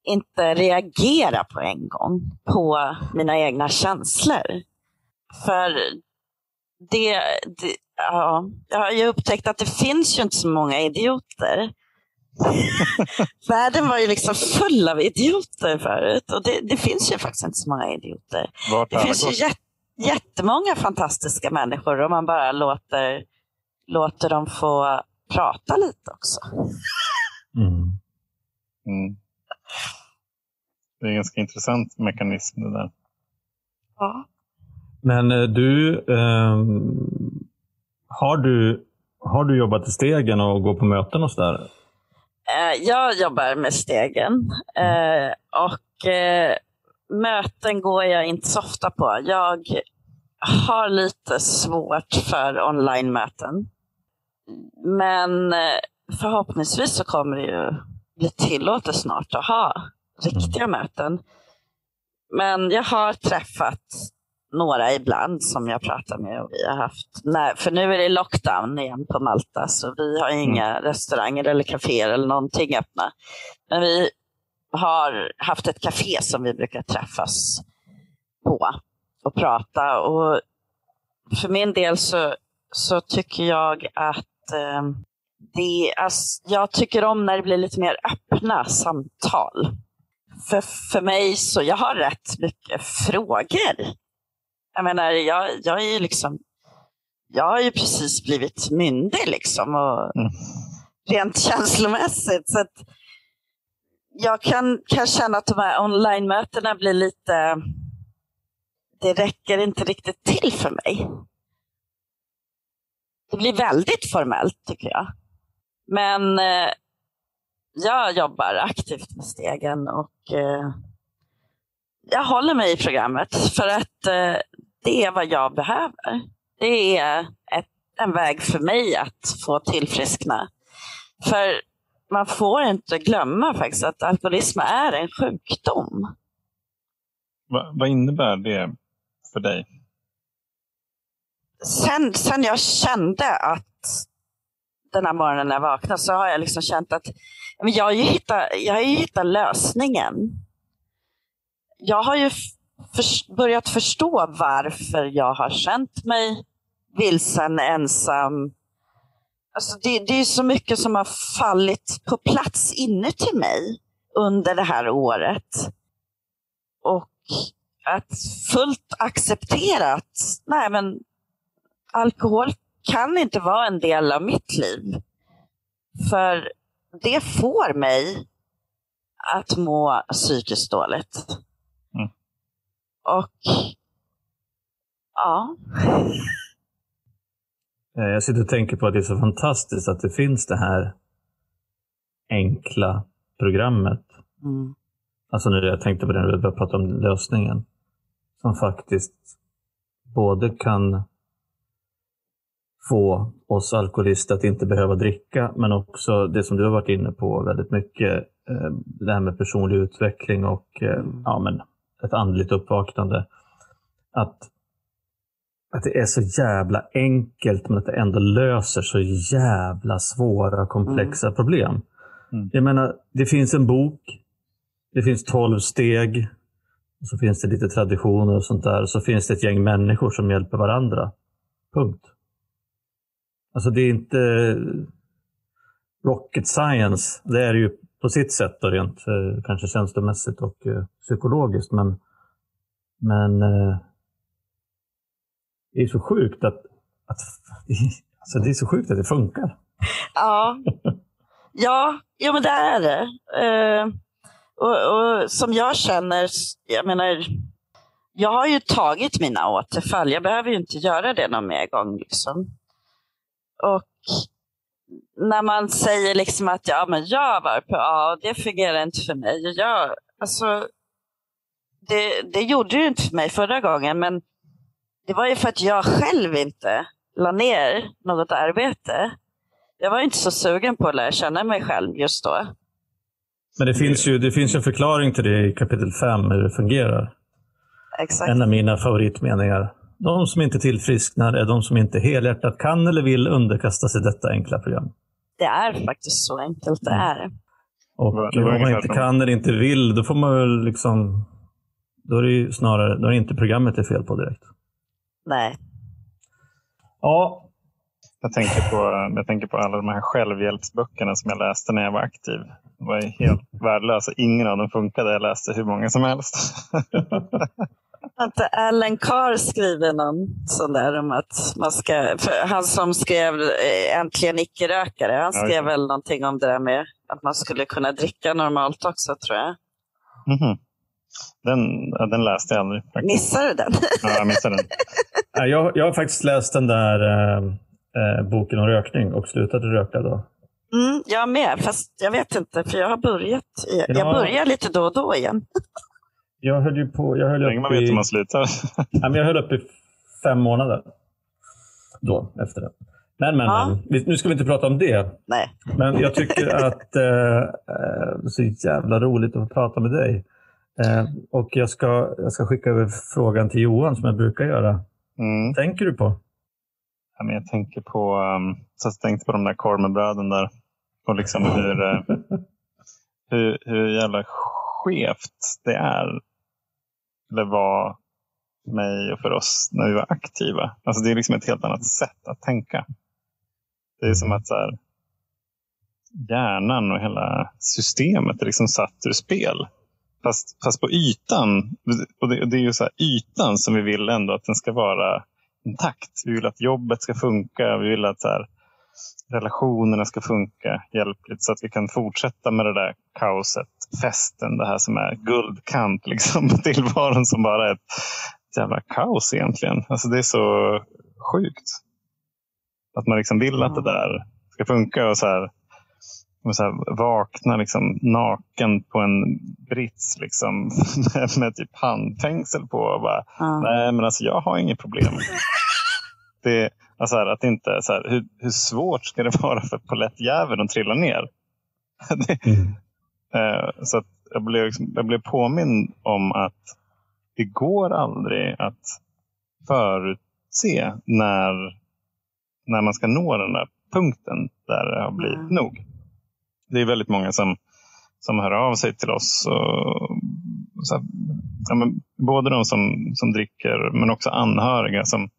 inte reagera på en gång på mina egna känslor. För det, det ja, jag har ju upptäckt att det finns ju inte så många idioter. Världen var ju liksom full av idioter förut och det, det finns ju faktiskt inte så många idioter. Vart Det finns ju går? jät, jättemånga fantastiska människor om man bara låter, låter dem få prata lite också. Mm. Mm. Det är en ganska intressant mekanism det där. Ja. Men eh, du, ehm, har du, har du jobbat i stegen och går på möten och sådär? Eh, Jag jobbar med stegen eh, och eh, möten går jag inte så ofta på. Jag har lite svårt för online-möten. Men eh, förhoppningsvis så kommer det ju bli tillåtet snart att ha riktiga mm. möten. Men jag har träffat några ibland som jag pratar med. Och vi har haft, nej, för nu är det lockdown igen på Malta så vi har inga mm. restauranger eller kaféer eller någonting öppna. Men vi har haft ett café som vi brukar träffas på och prata. Och för min del så, så tycker jag att eh, det, alltså, jag tycker om när det blir lite mer öppna samtal. För, för mig så, jag har rätt mycket frågor. Jag menar, jag, jag är ju liksom, jag har ju precis blivit myndig liksom. Och mm. Rent känslomässigt. Så jag kan, kan känna att de här online-mötena blir lite, det räcker inte riktigt till för mig. Det blir väldigt formellt tycker jag. Men eh, jag jobbar aktivt med stegen och eh, jag håller mig i programmet för att eh, det är vad jag behöver. Det är ett, en väg för mig att få tillfriskna. För man får inte glömma faktiskt att alkoholism är en sjukdom. Va, vad innebär det för dig? Sen, sen jag kände att den här morgonen när jag vaknade så har jag liksom känt att jag har ju hittat, jag har ju hittat lösningen. Jag har ju för, börjat förstå varför jag har känt mig vilsen, ensam. Alltså det, det är så mycket som har fallit på plats inuti mig under det här året. Och att fullt acceptera att nej men, alkohol kan inte vara en del av mitt liv. För det får mig att må psykiskt dåligt. Mm. Och ja. Eh, jag sitter och tänker på att det är så fantastiskt att det finns det här enkla programmet. Mm. Alltså nu jag tänkte på det när vi började prata om lösningen. Som faktiskt både kan få oss alkoholister att inte behöva dricka, men också det som du har varit inne på väldigt mycket, eh, det här med personlig utveckling och eh, mm. ja, men ett andligt uppvaknande. Att, att det är så jävla enkelt, men att det ändå löser så jävla svåra, komplexa mm. problem. Mm. Jag menar, det finns en bok, det finns tolv steg, och så finns det lite traditioner och sånt där. Och så finns det ett gäng människor som hjälper varandra. Punkt. Alltså det är inte rocket science. Det är det ju på sitt sätt då, rent eh, kanske känslomässigt och eh, psykologiskt. Men, men eh, det är så sjukt att, att alltså det är så sjukt att det funkar. Ja, ja, ja men det är det. Uh, och, och, som jag känner, jag menar, jag har ju tagit mina återfall. Jag behöver ju inte göra det någon mer gång. Liksom. Och när man säger liksom att ja, men jag var på A, det fungerar inte för mig. Jag, alltså, det, det gjorde det inte för mig förra gången, men det var ju för att jag själv inte la ner något arbete. Jag var inte så sugen på att lära känna mig själv just då. Men det finns ju det finns en förklaring till det i kapitel 5, hur det fungerar. Exakt. En av mina favoritmeningar. De som inte tillfrisknar är de som inte helhjärtat kan eller vill underkasta sig detta enkla program. Det är faktiskt så enkelt det mm. är. Och om man inte kan eller inte vill, då får man väl liksom... Då är det snarare då är det inte programmet det är fel på direkt. Nej. Ja. Jag tänker, på, jag tänker på alla de här självhjälpsböckerna som jag läste när jag var aktiv. De var helt värdelösa. Ingen av dem funkade. Jag läste hur många som helst. Inte Alan Carr skrivit någon sån där om att man ska... han som skrev eh, Äntligen icke-rökare, han skrev okay. väl någonting om det där med att man skulle kunna dricka normalt också, tror jag. Mm -hmm. Den, den läste jag aldrig. Faktiskt. Missade du den? Ja, jag missade den. jag, jag har faktiskt läst den där eh, eh, boken om rökning och slutade röka då. Mm, jag med, fast jag vet inte, för jag har börjat. Jag, jag börjar lite då och då igen. Jag höll ju på... Jag höll Länge man upp vet i, hur man slutar. ja, men jag höll upp i fem månader. Då, efter det. Men, men, Ja. men. Nu ska vi inte prata om det. Nej. Men jag tycker att eh, eh, det är så jävla roligt att få prata med dig. Eh, och jag ska, jag ska skicka över frågan till Johan som jag brukar göra. Mm. tänker du på? Ja, men jag tänker på, um, så jag tänkte på de där korvbröden där. Och liksom hur, eh, hur, hur jävla skevt det är. Eller var för mig och för oss när vi var aktiva. Alltså det är liksom ett helt annat sätt att tänka. Det är som att så här, hjärnan och hela systemet är liksom satt ur spel. Fast, fast på ytan, och det, och det är ju så här, ytan som vi vill ändå att den ska vara intakt. Vi vill att jobbet ska funka. Vi vill att så här, relationerna ska funka hjälpligt så att vi kan fortsätta med det där kaoset, festen, det här som är guldkant liksom, på tillvaron som bara är ett jävla kaos egentligen. Alltså det är så sjukt. Att man liksom vill att det där ska funka och så här, och så här vakna liksom naken på en brits liksom, med, med typ handfängsel på och bara Ja. Nej, men alltså jag har inget problem. Det, alltså här, att inte, så här, hur, hur svårt ska det vara för polettjäveln att trilla ner? det, eh, så att jag, blev, liksom- jag blev påmind om att det går aldrig att förutse när, när man ska nå den där punkten där det har blivit Mm. nog. Det är väldigt många som, som hör av sig till oss. Och, så här, ja, men, både de som, som dricker men också anhöriga som,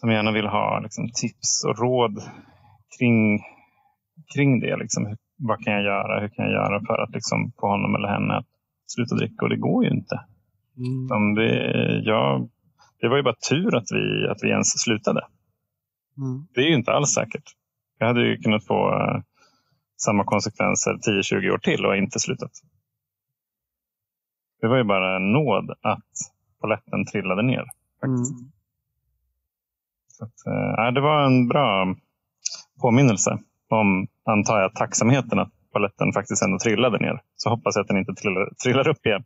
som gärna vill ha liksom, tips och råd kring, kring det. Liksom, vad kan jag göra? Hur kan jag göra för att liksom, få honom eller henne att sluta dricka? Och det går ju inte. Utan det, ja, det var ju bara tur att vi, att vi ens slutade. Mm. Det är ju inte alls säkert. Jag hade ju kunnat få eh, samma konsekvenser 10-20 år till och inte slutat. Det var ju bara en nåd att polletten trillade ner. Faktiskt. Mm. Så att, eh, det var en bra påminnelse om, antar jag, tacksamheten att polletten faktiskt ändå trillade ner. Så hoppas jag att den inte trillar, trillar upp igen.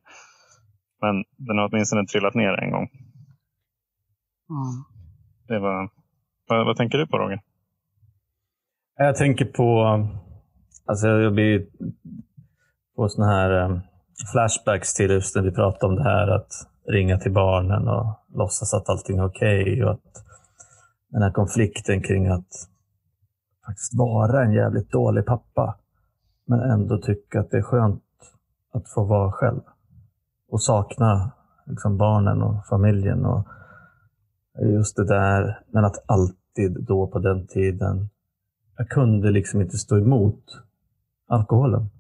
Men den har åtminstone trillat ner en gång. Mm. Det var, vad, vad tänker du på Roger? Jag tänker på, alltså jag blir på såna här eh, flashbacks till just när vi pratade om det här att ringa till barnen och låtsas att allting är okej. och att den här konflikten kring att faktiskt vara en jävligt dålig pappa. Men ändå tycka att det är skönt att få vara själv. Och sakna liksom barnen och familjen. och Just det där, men att alltid då på den tiden jag kunde liksom inte stå emot alkoholen.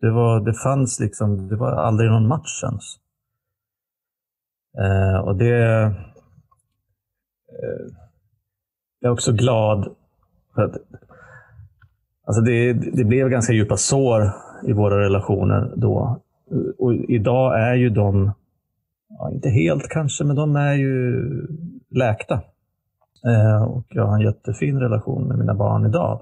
Det, var, det fanns liksom, det var aldrig någon match ens. Eh, och det... Eh, jag är också glad för att alltså det, det blev ganska djupa sår i våra relationer då. Och idag är ju de, ja, inte helt kanske, men de är ju läkta. Eh, och jag har en jättefin relation med mina barn idag.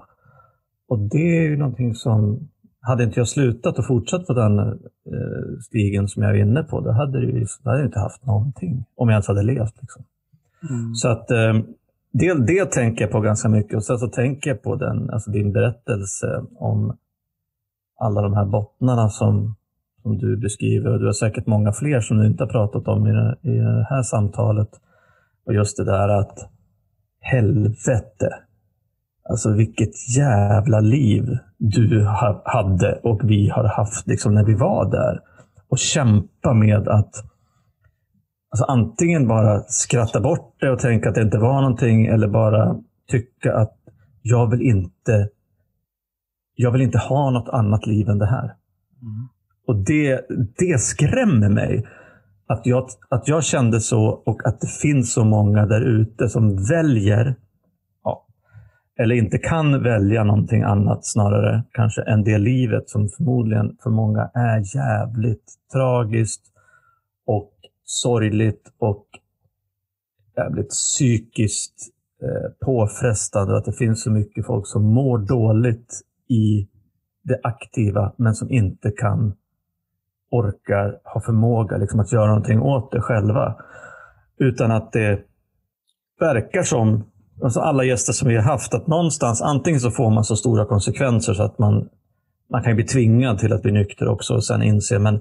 Och det är ju någonting som, hade inte jag slutat och fortsatt på den eh, stigen som jag är inne på, då hade, det ju, då hade jag inte haft någonting. Om jag ens hade levt. Liksom. Mm. Så att eh, det, det tänker jag på ganska mycket. Och sen så tänker jag på den, alltså din berättelse om alla de här bottnarna som, som du beskriver. Och du har säkert många fler som du inte har pratat om i det, i det här samtalet. Och just det där att helvete. Alltså vilket jävla liv du ha, hade och vi har haft liksom när vi var där. Och kämpa med att alltså antingen bara skratta bort det och tänka att det inte var någonting eller bara tycka att jag vill inte jag vill inte ha något annat liv än det här. Mm. Och det, det skrämmer mig. Att jag, att jag kände så och att det finns så många där ute som väljer, ja, eller inte kan välja någonting annat snarare kanske än det livet som förmodligen för många är jävligt tragiskt sorgligt och jävligt psykiskt eh, påfrestande. Att det finns så mycket folk som mår dåligt i det aktiva men som inte kan orkar, har förmåga liksom, att göra någonting åt det själva. Utan att det verkar som, alltså alla gäster som vi har haft, att någonstans antingen så får man så stora konsekvenser så att man, man kan bli tvingad till att bli nykter också och sen inse men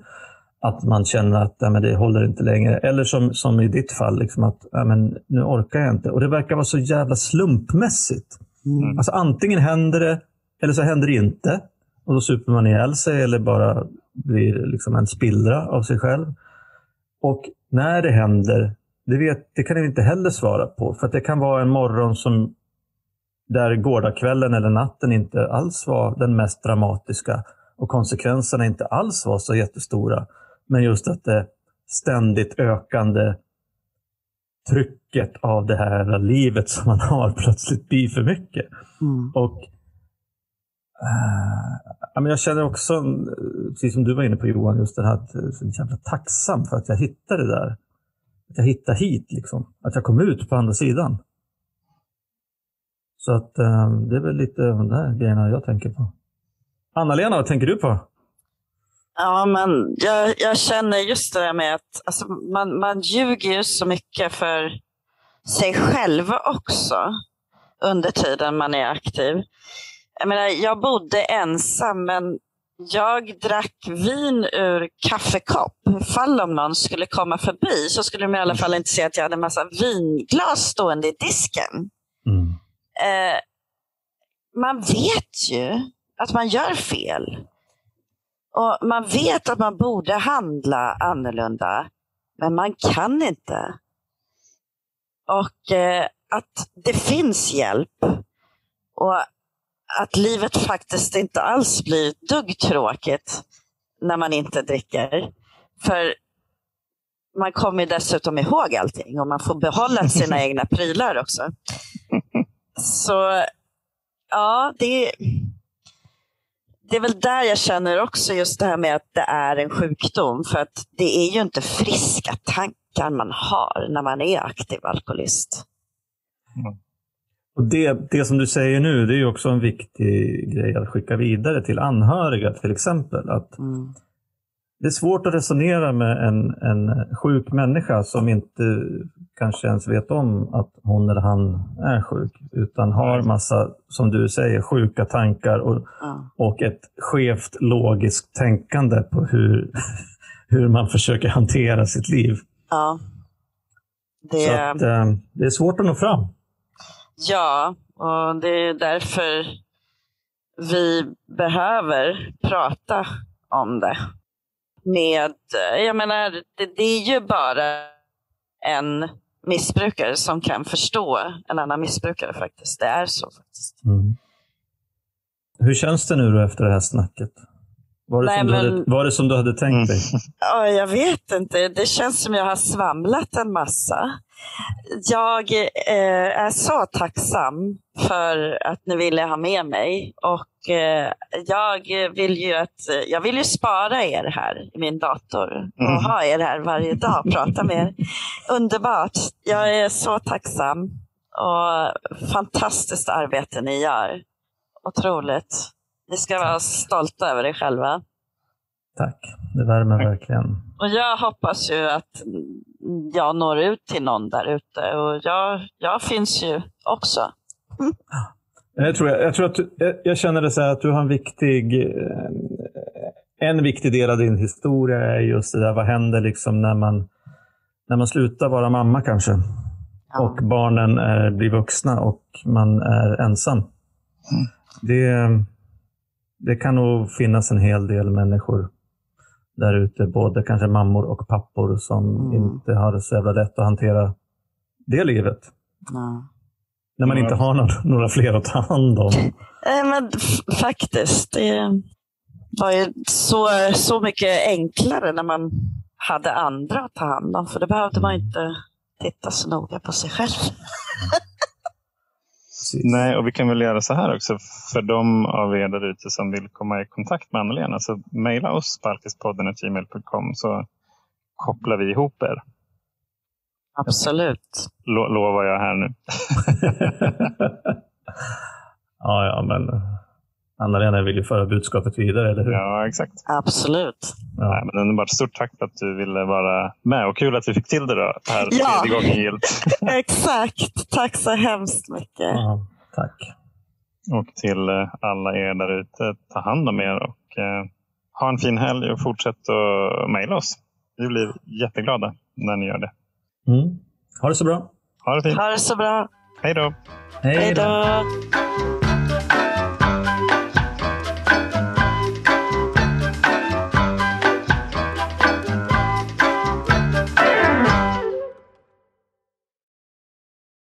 att man känner att nej, men det håller inte längre. Eller som, som i ditt fall, liksom att nej, men nu orkar jag inte. Och det verkar vara så jävla slumpmässigt. Mm. Alltså antingen händer det eller så händer det inte. Och då super man ihjäl sig eller bara blir liksom en spillra av sig själv. Och när det händer, det, vet, det kan vi inte heller svara på. För det kan vara en morgon som där gårdagskvällen eller natten inte alls var den mest dramatiska och konsekvenserna inte alls var så jättestora. Men just att det ständigt ökande trycket av det här livet som man har plötsligt blir för mycket. Mm. Och äh, jag känner också, precis som du var inne på Johan, just det här att jag är jävla tacksam för att jag hittade det där. Att jag hittade hit, liksom. Att jag kom ut på andra sidan. Så att det är väl lite de där grejerna jag tänker på. Anna-Lena, vad tänker du på? Ja, men jag, jag känner just det där med att alltså, man, man ljuger ju så mycket för sig själv också under tiden man är aktiv. Jag, menar, jag bodde ensam, men jag drack vin ur kaffekopp. Fall om någon skulle komma förbi så skulle de i alla fall inte se att jag hade en massa vinglas stående i disken. Mm. Eh, man vet ju att man gör fel. Och Man vet att man borde handla annorlunda, men man kan inte. Och eh, att det finns hjälp och att livet faktiskt inte alls blir dugg tråkigt när man inte dricker. För man kommer dessutom ihåg allting och man får behålla sina egna prylar också. Så ja, det, det är väl där jag känner också just det här med att det är en sjukdom. För att det är ju inte friska tankar man har när man är aktiv alkoholist. Mm. Och det, det som du säger nu, det är också en viktig grej att skicka vidare till anhöriga till exempel. Att mm. Det är svårt att resonera med en, en sjuk människa som inte kanske ens vet om att hon eller han är sjuk, utan har massa, som du säger, sjuka tankar och, ja. och ett skevt logiskt tänkande på hur, hur man försöker hantera sitt liv. Ja. Det... Så att, eh, det är svårt att nå fram. Ja, och det är därför vi behöver prata om det. Med, jag menar, det, det är ju bara en missbrukare som kan förstå en annan missbrukare faktiskt. Det är så faktiskt. Mm. Hur känns det nu då efter det här snacket? Var det, Nej, som, men... du hade, var det som du hade tänkt dig? Ja, jag vet inte. Det känns som jag har svamlat en massa. Jag eh, är så tacksam för att ni ville ha med mig. Och eh, jag vill ju att, jag vill ju spara er här i min dator och mm. ha er här varje dag och prata med er. Underbart. Jag är så tacksam och fantastiskt arbete ni gör. Otroligt. Ni ska vara stolta över er själva. Tack, det värmer verkligen. Och jag hoppas ju att jag når ut till någon där ute och jag, jag finns ju också. Mm. Jag, tror, jag, jag, tror att du, jag, jag känner det så att du har en viktig, eh, en viktig del av din historia är just det där, vad händer liksom när man, när man slutar vara mamma kanske? Ja. Och barnen är, blir vuxna och man är ensam. Mm. Det, det kan nog finnas en hel del människor där ute, både kanske mammor och pappor som mm. inte har det så jävla lätt att hantera det livet. Mm. När man inte har några, några fler att ta hand om. Nej, men faktiskt. Det var ju så, så mycket enklare när man hade andra att ta hand om, för då behövde man inte titta så noga på sig själv. Nej, och vi kan väl göra så här också för de av er där ute som vill komma i kontakt med Anna-Lena. Så mejla oss på alkispodden.gmail.com så kopplar vi ihop er. Absolut. Lo lovar jag här nu. ja, ja, men Anna-Lena vill ju föra budskapet vidare, eller hur? Ja, exakt. Absolut. Ja. Nej, men underbart. Stort tack för att du ville vara med och kul att vi fick till det då, här ja. tredje gången gilt. exakt. Tack så hemskt mycket. Ja, tack. Och till eh, alla er där ute, ta hand om er och eh, ha en fin helg och fortsätt att mejla oss. Vi blir jätteglada när ni gör det. Mm. Ha det så bra. Ha det fint. Ha det så bra. Hej då. Hej då.